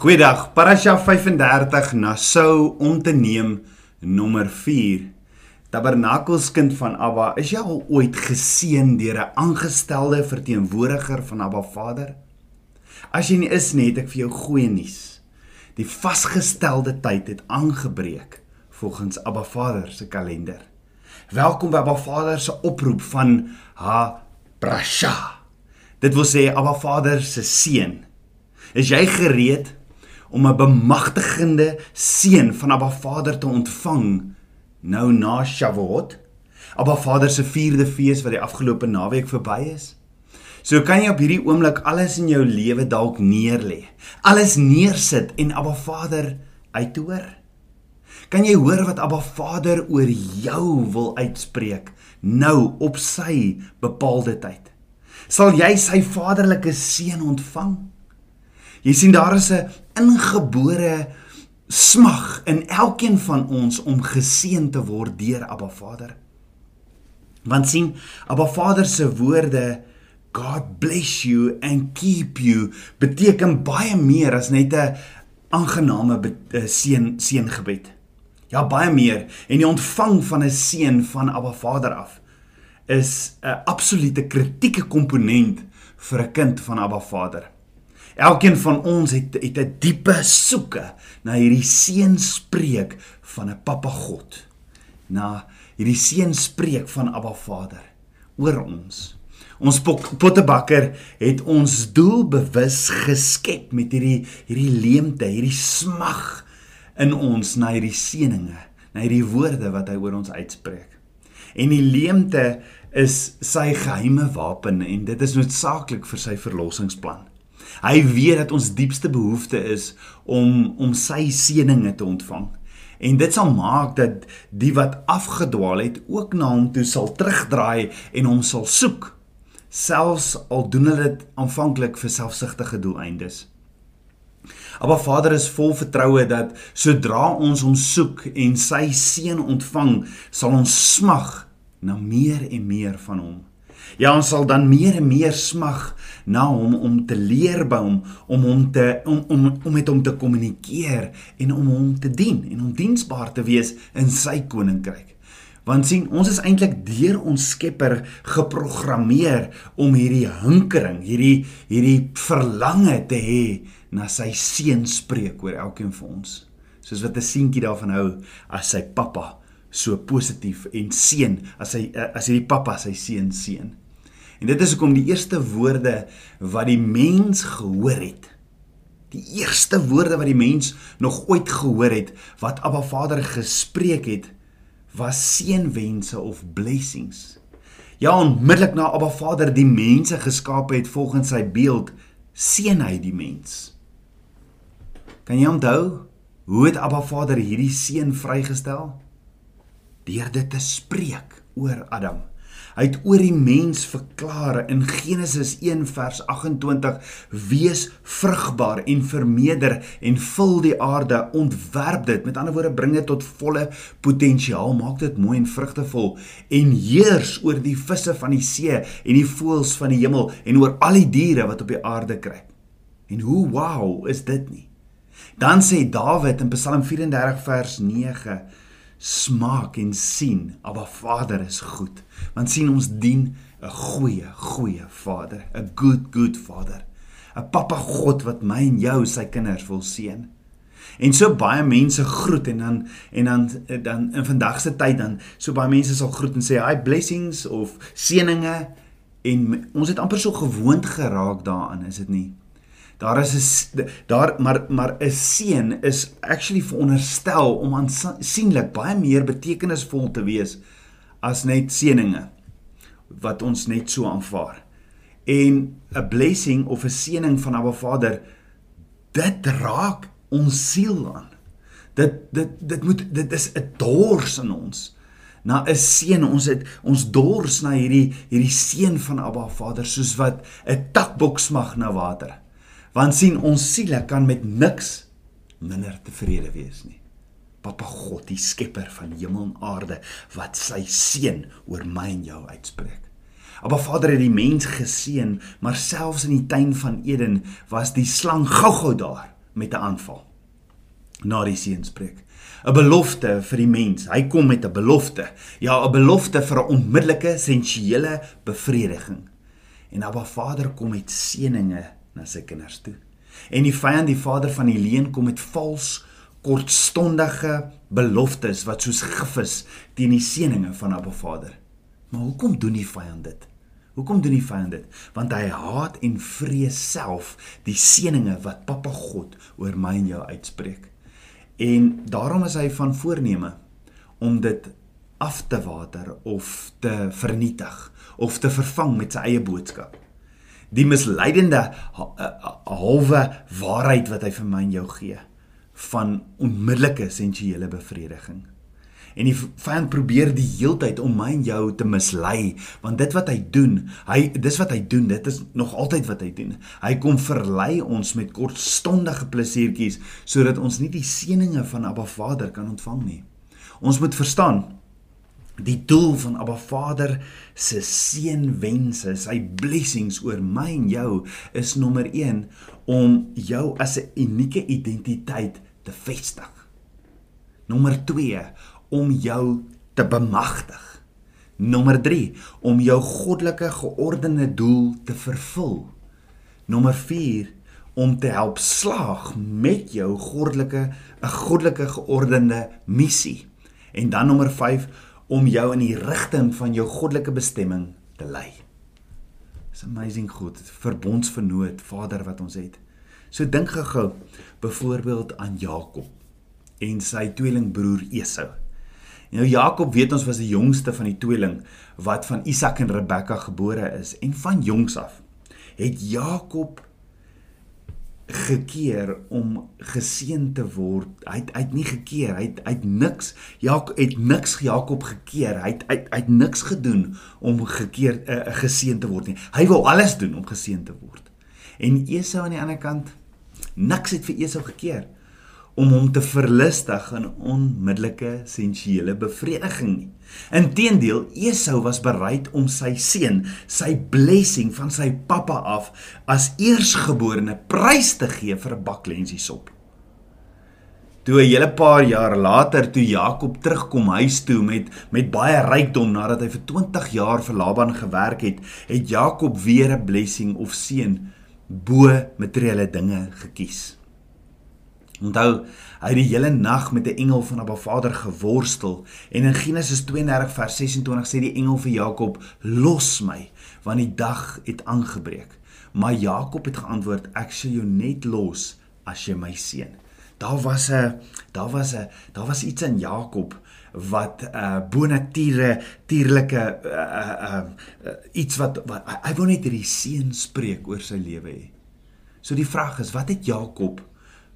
Goeiedag. Parasha 35 na sou om te neem nommer 4. Tabernakelskind van Abba, is jy al ooit geseën deur 'n aangestelde verteenwoordiger van Abba Vader? As jy nie is nie, het ek vir jou goeie nuus. Die vasgestelde tyd het aangebreek volgens Abba Vader se kalender. Welkom by Abba Vader se oproep van Ha Prasha. Dit wil sê Abba Vader se seun. Is jy gereed om 'n bemagtigende seën van Abba Vader te ontvang nou na Shavuot. Abba Vader se 4de fees wat die afgelope naweek verby is. So kan jy op hierdie oomblik alles in jou lewe dalk neerlê. Alles neersit en Abba Vader uithoor. Kan jy hoor wat Abba Vader oor jou wil uitspreek nou op sy bepaalde tyd? Sal jy sy vaderlike seën ontvang? Jy sien daar is 'n ingebore smag in elkeen van ons om geseën te word deur Abba Vader. Want sien, Abba Vader se woorde God bless you and keep you beteken baie meer as net 'n aangename eh, seën seëngebed. Ja, baie meer en die ontvang van 'n seën van Abba Vader af is 'n absolute kritieke komponent vir 'n kind van Abba Vader. Elkeen van ons het het 'n diepe soeke na hierdie seën spreek van 'n Pappa God. Na hierdie seën spreek van Abba Vader oor ons. Ons pottebakker het ons doelbewus geskep met hierdie hierdie leemte, hierdie smag in ons na hierdie seëninge, na hierdie woorde wat hy oor ons uitspreek. En die leemte is sy geheime wapen en dit is noodsaaklik vir sy verlossingsplan. Hy weet dat ons diepste behoefte is om om sy seëninge te ontvang. En dit sal maak dat die wat afgedwaal het ook na hom toe sal terugdraai en hom sal soek, selfs al doen hulle dit aanvanklik vir selfsugtige doeleindes. Maar Vader is vol vertroue dat sodra ons hom soek en sy seën ontvang, sal ons smag na meer en meer van hom. Ja, ons sal dan meer en meer smag na hom om te leer by hom, om hom te om om om met hom te kommunikeer en om hom te dien en om diensbaar te wees in sy koninkryk. Want sien, ons is eintlik deur ons Skepper geprogrammeer om hierdie hinkering, hierdie hierdie verlange te hê na sy seun spreek oor elkeen van ons. Soos wat 'n seentjie daarvan hou as sy pappa so positief en seën as hy as hierdie pappa sy seun seën. En dit is hoekom die eerste woorde wat die mens gehoor het, die eerste woorde wat die mens nog ooit gehoor het wat Abba Vader gespreek het, was seënwense of blessings. Ja, onmiddellik na Abba Vader die mense geskaap het volgens sy beeld, seën hy die mens. Kan jy onthou hoe het Abba Vader hierdie seën vrygestel? deur dit te spreek oor Adam. Hy het oor die mens verklaar in Genesis 1 vers 28: "Wees vrugbaar en vermeerder en vul die aarde, ontwerp dit." Met ander woorde, bring dit tot volle potensiaal, maak dit mooi en vrugtevol en heers oor die visse van die see en die voëls van die hemel en oor al die diere wat op die aarde kruip. En hoe wow is dit nie? Dan sê Dawid in Psalm 34 vers 9 smaak en sien, Abba Vader is goed. Want sien ons dien 'n goeie, goeie Vader, 'n good good Vader. 'n Pappa God wat my en jou sy kinders wil seën. En so baie mense groet en dan en dan dan in vandag se tyd dan so baie mense sal groet en sê hi blessings of seëninge en ons het amper so gewoond geraak daaraan, is dit nie? Daar is 'n daar maar maar 'n seën is actually veronderstel om aansienlik baie meer betekenisvol te wees as net seëninge wat ons net so aanvaar. En 'n blessing of 'n seëning van Abba Vader dit raak ons siel aan. Dit dit dit moet dit is 'n dors in ons na 'n seën ons het ons dors na hierdie hierdie seën van Abba Vader soos wat 'n takboks mag na water. Want sien ons siele kan met niks minder tevrede wees nie. Papa God, die skepper van hemel en aarde wat sy seën oor my en jou uitspreek. Maar Vader het die mens geseën, maar selfs in die tuin van Eden was die slang gou-gou daar met 'n aanval. Na die seënspreek. 'n Belofte vir die mens. Hy kom met 'n belofte. Ja, 'n belofte vir 'n onmiddellike sensuele bevrediging. En Abba Vader kom met seëninge na sy kinders toe. En die vyand, die vader van die leuen, kom met vals kortstondige beloftes wat soos gif is teen die seëninge van Abba Vader. Maar hoekom doen die vyand dit? Hoekom doen die vyand dit? Want hy haat en vrees self die seëninge wat Papa God oor my en jou uitspreek. En daarom is hy van voorneme om dit af te water of te vernietig of te vervang met sy eie boodskap. Die misleidende halwe waarheid wat hy vir my en jou gee van onmiddellike sensuele bevrediging. En die vyand probeer die heeltyd om my en jou te mislei, want dit wat hy doen, hy dis wat hy doen, dit is nog altyd wat hy doen. Hy kom verlei ons met kortstondige plesiertjies sodat ons nie die seëninge van Abba Vader kan ontvang nie. Ons moet verstaan die doel van Abba Vader se seënwense, sy blessings oor my en jou is nommer 1 om jou as 'n unieke identiteit te vestig. Nommer om jou te bemagtig. Nommer 3 om jou goddelike geordende doel te vervul. Nommer 4 om te help slaag met jou goddelike 'n goddelike geordende missie. En dan nommer 5 om jou in die rigting van jou goddelike bestemming te lei. It's amazing God, verbondsvernoot, Vader wat ons het. So dink gou-gou byvoorbeeld aan Jakob en sy tweelingbroer Esau. Nou Jakob weet ons was die jongste van die tweeling wat van Isak en Rebekka gebore is en van jongs af het Jakob gekeer om geseën te word. Hy het uit nie gekeer, hy het uit niks Jakob het niks Jakob gekeer. Hy het uit uit niks gedoen om gekeer uh, geseën te word nie. Hy wou alles doen om geseën te word. En Esau aan die ander kant niks het vir Esau gekeer om hom te verlustig in onmiddellike sensuele bevrediging nie. Inteendeel, Esau was bereid om sy seun, sy blessing van sy pappa af as eersgeborene prys te gee vir 'n baklensie sop. Toe 'n hele paar jaar later toe Jakob terugkom huis toe met met baie rykdom nadat hy vir 20 jaar vir Laban gewerk het, het Jakob weer 'n blessing of seën bo materiële dinge gekies. Onthou, hy het die hele nag met 'n engel van Abba Vader geworstel en in Genesis 32 vers 26 sê die engel vir Jakob: "Los my, want die dag het aangebreek." Maar Jakob het geantwoord: "Ek sal jou net los as jy my seën." Daar was 'n daar was 'n daar was iets in Jakob wat uh, bonatuurlike tierlike uh, uh, uh, uh, iets wat, wat hy wou net hierdie seën spreek oor sy lewe hê. So die vraag is, wat het Jakob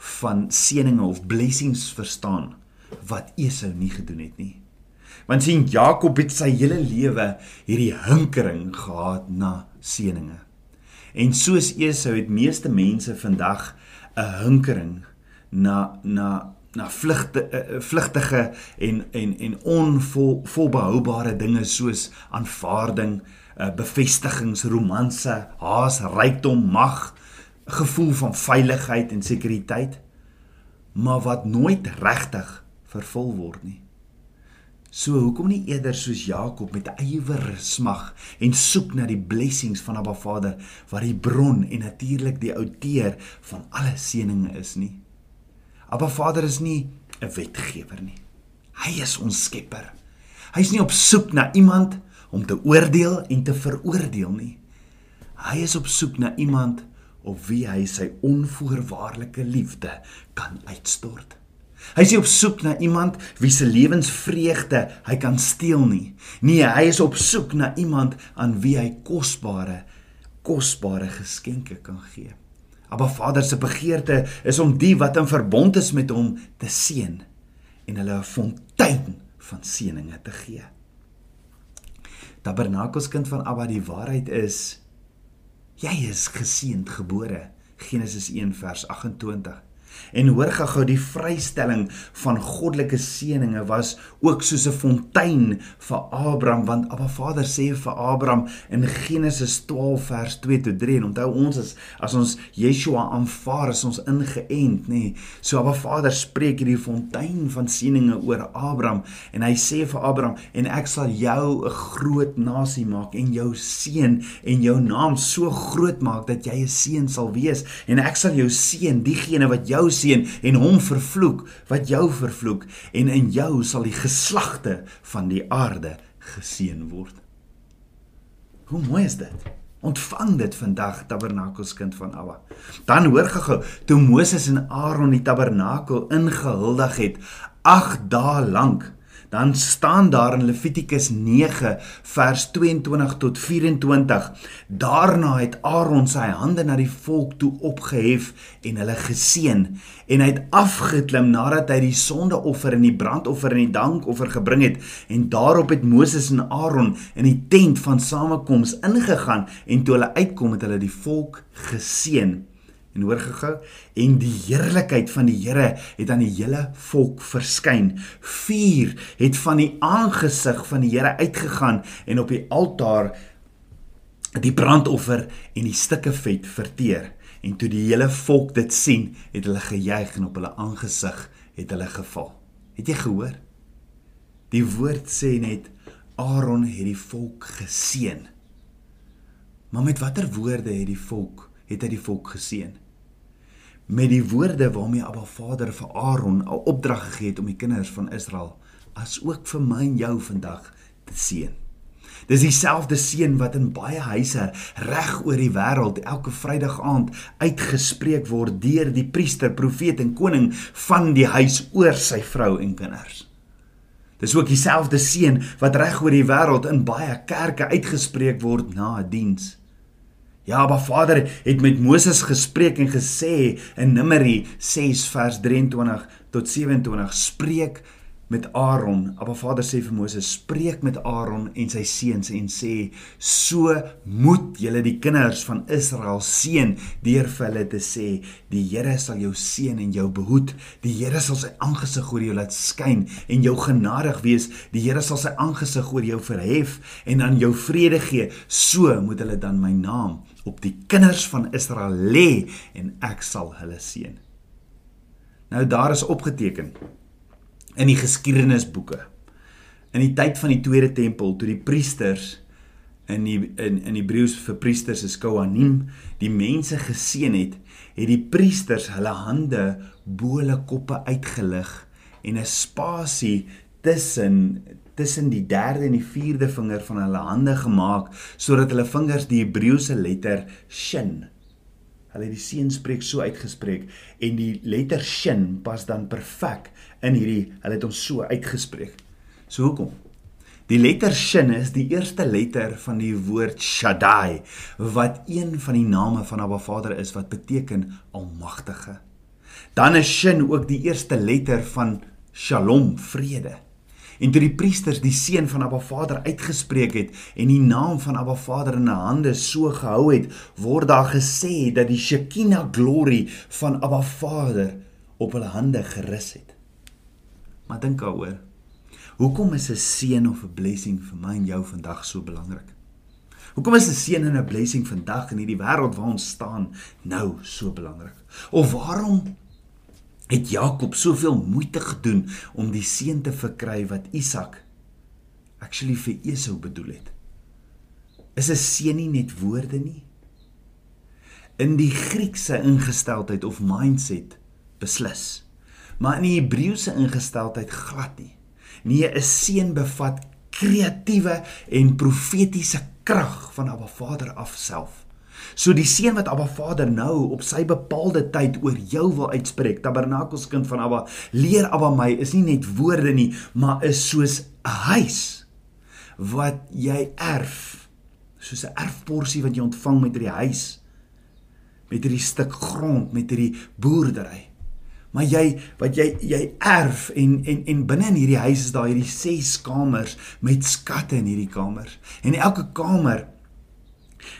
van seëninge of blessings verstaan wat Esau nie gedoen het nie. Want sien Jakob het sy hele lewe hierdie hinkering gehad na seëninge. En soos Esau het meeste mense vandag 'n hinkering na na na vlugte uh, vlugtige en en en onvolbehoubare dinge soos aanvaarding, uh, bevestigings, romanse, haas, rykdom, mag, gevoel van veiligheid en sekuriteit, maar wat nooit regtig vervul word nie. So hoekom nie eerder soos Jakob met ywer smag en soek na die blessings van Abba Vader wat die bron en natuurlik die outeur van alle seëninge is nie. Abba Vader is nie 'n wetgewer nie. Hy is ons skepper. Hy's nie op soek na iemand om te oordeel en te veroordeel nie. Hy is op soek na iemand op wie hy sy onvoorwaardelike liefde kan uitstort. Hy is op soek na iemand wie se lewensvreugde hy kan steel nie. Nee, hy is op soek na iemand aan wie hy kosbare kosbare geskenke kan gee. Maar Vader se begeerte is om die wat in verbond is met hom te seën en hulle 'n fontein van seëninge te gee. Tabernakels kind van Abba, die waarheid is Jy is geseënd gebore. Genesis 1 vers 28. En hoor gou die vrystelling van goddelike seëninge was ook soos 'n fontein vir Abraham want Abba Vader sê vir Abraham in Genesis 12 vers 2 tot 3 en onthou ons is as ons Yeshua aanvaar is ons ingeënt nê nee. so Abba Vader spreek hierdie fontein van seëninge oor Abraham en hy sê vir Abraham en ek sal jou 'n groot nasie maak en jou seën en jou naam so groot maak dat jy 'n seën sal wees en ek sal jou seën diegene wat jou seën en hom vervloek wat jou vervloek en in jou sal die geslagte van die aarde geseën word. Hoe mooi is dit? Ontvang dit vandag tabernakelskind van Abba. Dan hoor gehou toe Moses en Aaron die tabernakel ingehuldig het 8 dae lank dan staan daar in Levitikus 9 vers 22 tot 24 daarna het Aaron sy hande na die volk toe opgehef en hulle geseën. En hy het afgeklim nadat hy die sondeoffer en die brandoffer en die dankoffer gebring het. En daarop het Moses en Aaron in die tent van samekoms ingegaan en toe hulle uitkom het hulle die volk geseën En hoor gehou, en die heerlikheid van die Here het aan die hele volk verskyn. Vuur het van die aangesig van die Here uitgegaan en op die altaar die brandoffer en die stukke vet verteer. En toe die hele volk dit sien, het hulle gejuig en op hulle aangesig het hulle geval. Het jy gehoor? Die woord sê net Aaron het die volk geseën. Maar met watter woorde het die volk het hy die volk geseën. Met die woorde waarmee Abba Vader vir Aaron 'n opdrag gegee het om die kinders van Israel as ook vir my en jou vandag te seën. Dis dieselfde seën wat in baie huise reg oor die wêreld elke Vrydag aand uitgespreek word deur die priester, profeet en koning van die huis oor sy vrou en kinders. Dis ook dieselfde seën wat reg oor die wêreld in baie kerke uitgespreek word na 'n diens. Ja, maar Vader het met Moses gespreek en gesê in Numeri 6 vers 23 tot 27 spreek met Aaron. Abba Vader sê vir Moses: "Spreek met Aaron en sy seuns en sê: So moet julle die kinders van Israel seën deur vir hulle te sê: Die Here sal jou seën en jou behoed. Die Here sal sy aangesig oor jou laat skyn en jou genadig wees. Die Here sal sy aangesig oor jou verhef en aan jou vrede gee. So moet hulle dan my naam op die kinders van Israel lê en ek sal hulle seën. Nou daar is opgeteken in die geskiedenisboeke in die tyd van die tweede tempel toe die priesters in die in in Hebreëus vir priesters is kohanim die mense geseën het het die priesters hulle hande bo hulle koppe uitgelig en 'n spasie tussen tussen die derde en die vierde vinger van hulle hande gemaak sodat hulle vingers die Hebreëse letter shin hulle die seën spreek so uitgespreek en die letter shin pas dan perfek in hierdie hulle het ons so uitgespreek. So hoekom? Die letter shin is die eerste letter van die woord shaddai wat een van die name van Abba Vader is wat beteken almagtige. Dan is shin ook die eerste letter van shalom vrede En toe die priesters die seën van Abba Vader uitgespreek het en die naam van Abba Vader in hulle hande so gehou het, word daar gesê dat die Shekinah glory van Abba Vader op hulle hande gerus het. Maar dink daaroor. Hoekom is 'n seën of 'n blessing vir my en jou vandag so belangrik? Hoekom is 'n seën en 'n blessing vandag in hierdie wêreld waar ons staan nou so belangrik? Of waarom het Jakob soveel moeite gedoen om die seun te verkry wat Isak actually vir Esau bedoel het. Is 'n seun nie net woorde nie? In die Griekse ingesteldheid of mindset beslis. Maar in die Hebreëse ingesteldheid glad nie. Nee, 'n seun bevat kreatiewe en profetiese krag van Abba Vader af self. So die seën wat Abba Vader nou op sy bepaalde tyd oor jou wil uitspreek, tabernakelskind van Abba, leer Abba my is nie net woorde nie, maar is soos 'n huis wat jy erf, soos 'n erfporsie wat jy ontvang met hierdie huis, met hierdie stuk grond, met hierdie boerdery. Maar jy wat jy jy erf en en en binne in hierdie huis is daar hierdie 6 kamers met skatte in hierdie kamers. En elke kamer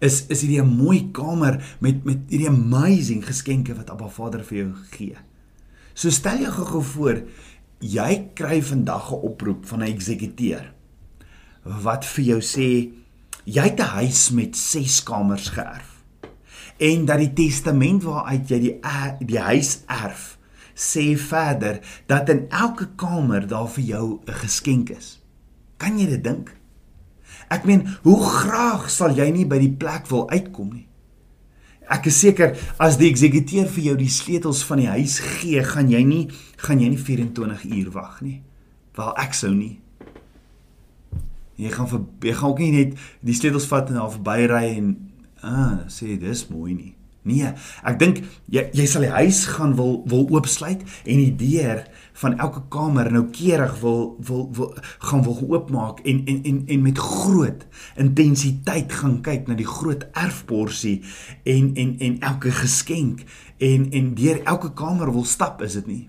is is hierdie 'n mooi kamer met met hierdie amazing geskenke wat Abba Vader vir jou gee. So stel jou gou voor, jy kry vandag 'n oproep van 'n eksekuteur wat vir jou sê jy het 'n huis met 6 kamers geërf. En dat die testament waaruit jy die die huis erf sê verder dat in elke kamer daar vir jou 'n geskenk is. Kan jy dit dink? Ek meen, hoe graag sal jy nie by die plek wil uitkom nie? Ek is seker as die eksekuteur vir jou die sleutels van die huis gee, gaan jy nie gaan jy nie 24 uur wag nie. Wel ek sou nie. Jy gaan vir jy gaan ook nie net die sleutels vat en daar verbyry en ah, sê dis mooi nie. Nee, ek dink jy jy sal die huis gaan wil wil oopsluit en die deur van elke kamer noukeurig wil wil wil gaan wil oopmaak en en en en met groot intensiteit gaan kyk na die groot erfborsie en en en elke geskenk en en deur elke kamer wil stap, is dit nie?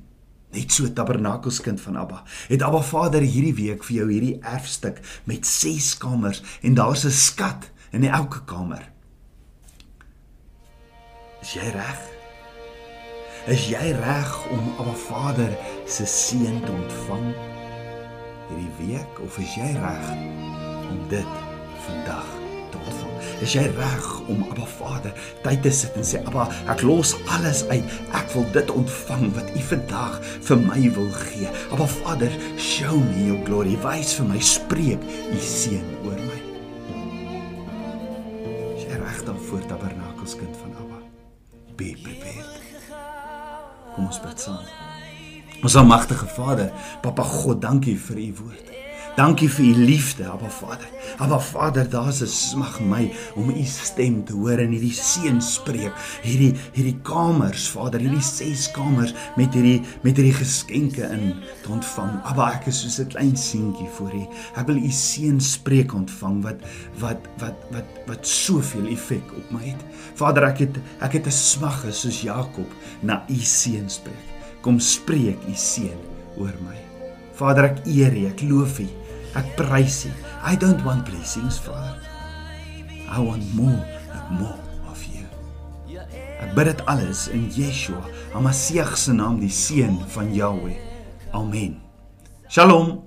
Net so tabernakelskind van Abba. Het Abba Vader hierdie week vir jou hierdie erfstuk met 6 kamers en daar's 'n skat in elke kamer. Is jy reg? Is jy reg om Abba Vader se seën te ontvang hierdie week of is jy reg om dit vandag te ontvang? Is jy reg om Abba Vader tyd te sit en sê Abba, ek los alles uit. Ek wil dit ontvang wat U vandag vir my wil gee. Abba Vader, show me your glory. Wys vir my, spreek U seën oor my. Is jy reg dan voor tabernakelskind van Abba? Kom ons bid saam. Ons almagtige Vader, Papa God, dankie vir u woord. Dankie vir u liefde, Abba Vader. Abba Vader, daar's 'n smag my om u stem te hoor in hierdie seën spreek. Hierdie hierdie kamers, Vader, hierdie ses kamers met hierdie met hierdie geskenke in te ontvang. Abba, ek is soos 'n klein seentjie voor u. Ek wil u seën spreek ontvang wat wat wat wat wat soveel effek op my het. Vader, ek het ek het 'n smag soos Jakob na u seën spreek. Kom spreek u seën oor my. Vader, ek eer u, ek loof u. Ek prys U. I don't want blessings, Father. I want more and more of you. Ek bid dit alles in Yeshua, Hamasieg se naam, die seun van Jahweh. Amen. Shalom.